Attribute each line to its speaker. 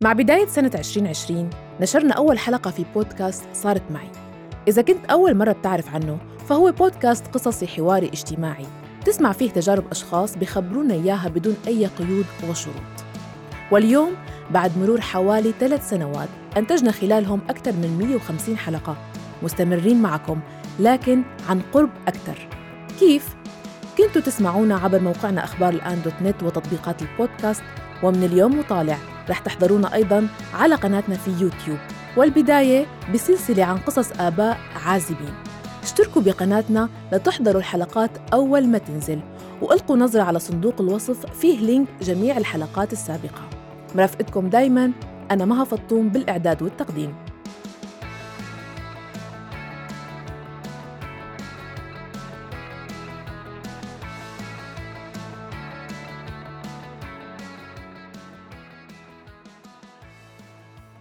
Speaker 1: مع بداية سنة 2020 نشرنا أول حلقة في بودكاست صارت معي. إذا كنت أول مرة بتعرف عنه فهو بودكاست قصصي حواري اجتماعي. تسمع فيه تجارب أشخاص بخبرونا إياها بدون أي قيود وشروط. واليوم بعد مرور حوالي ثلاث سنوات أنتجنا خلالهم أكثر من 150 حلقة. مستمرين معكم لكن عن قرب أكثر. كيف؟ كنتوا تسمعونا عبر موقعنا أخبار الآن دوت نت وتطبيقات البودكاست ومن اليوم وطالع رح تحضرونا أيضا على قناتنا في يوتيوب. والبداية بسلسلة عن قصص آباء عازبين. اشتركوا بقناتنا لتحضروا الحلقات أول ما تنزل وألقوا نظرة على صندوق الوصف فيه لينك جميع الحلقات السابقة. مرافقتكم دايما أنا مها فطوم بالإعداد والتقديم.